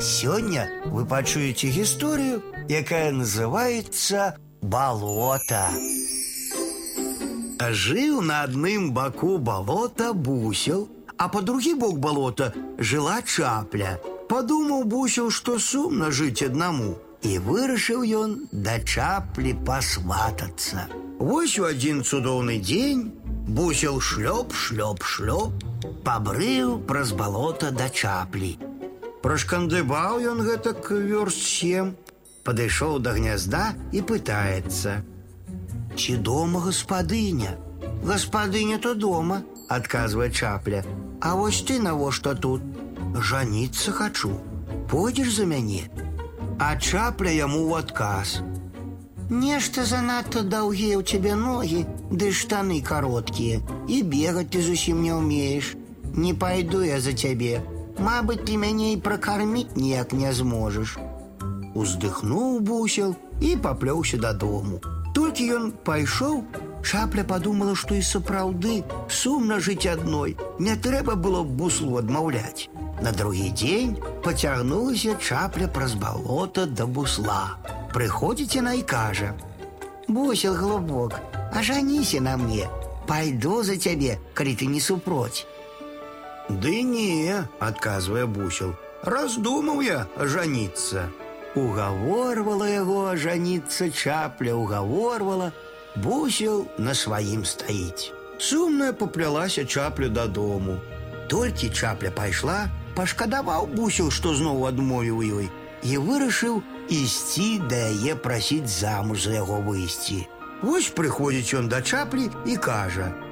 Сегодня вы пачуеце историю, якая называется «Болото». Жил на одном боку болота бусел, а по другі бок болота жила чапля. Подумал бусел, что сумно жить одному, и вырашыў ён да чаплі пасватацца. Вось у один цудоўны день бусел шлёп, шлёп, шлёп, побрыў праз болото да чаплі. Прашкандыбаў ён гэтак вёрст сем, падышоў да гнязда і пытаецца: « Ці дома гаспадыня? Гаспадыня то дома, адказвае чапля. А вось ты навошта тут? Жаніцца хачу. Пойдзеш за мяне. А чапля яму ў адказ. Нешта занадта даўгія ў цябе ногі, ды штаны кароткія, і бегаць ты зусім не ўмееш. Не пайду я за цябе. Мабыць, ты мяне і пракарміць ніяк не зможаш. Уздыхнуў бусел і паплёўся дадому. Толькі ён пайшоў, Шапля подумала, што і сапраўды сумна жыць адной. Не трэба было б буслу адмаўляць. На другі дзень пацягнулася чапля праз балота да бусла. Прыходзіць яна і кажа: « Бусел глубок, ажаніся на мне, Пайду за цябе, калі ты не супроць. Ды не, адказвае бусел, раздумаў я ажаніцца. Угаворвала яго ажаніцца чапля, угаворвала, Бусел на сваім стаіць. Сумная паплялася чаплю дадому. Толькі чапля пайшла, пашкадаваў бусел, што зноў адмовіў ёй, і вырашыў ісці да яе прасіць замуж за яго выйсці. Вось прыходзіць ён да чаплі і кажа: «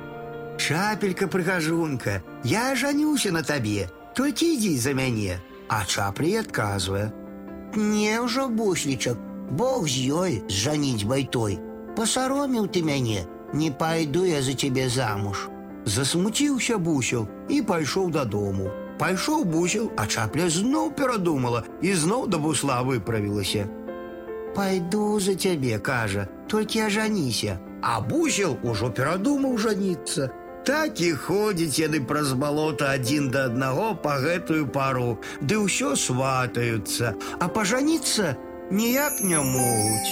Чапелька прыгажунка, я жанюся на табе, толькі ідзі за мяне, а чаплі адказвае: « Не ўжо буслічак, Бог з ёй зжаніць байтой, Посароміў ты мяне, не пайду я за цябе замуж. Засмуціўся бусел і пайшоў дадому. Пайшоў бусел, а чапля зноў перадумала і зноў да бусла выправілася. Пайду за цябе, кажа, толькі ажаніся, а бусел ужо перадумаў жаніцца. Так і ходзіць яны праз балота адзін да аднаго па гэтую пару, ды ўсё сватаюцца, а пажаніцца ніяк не могуць.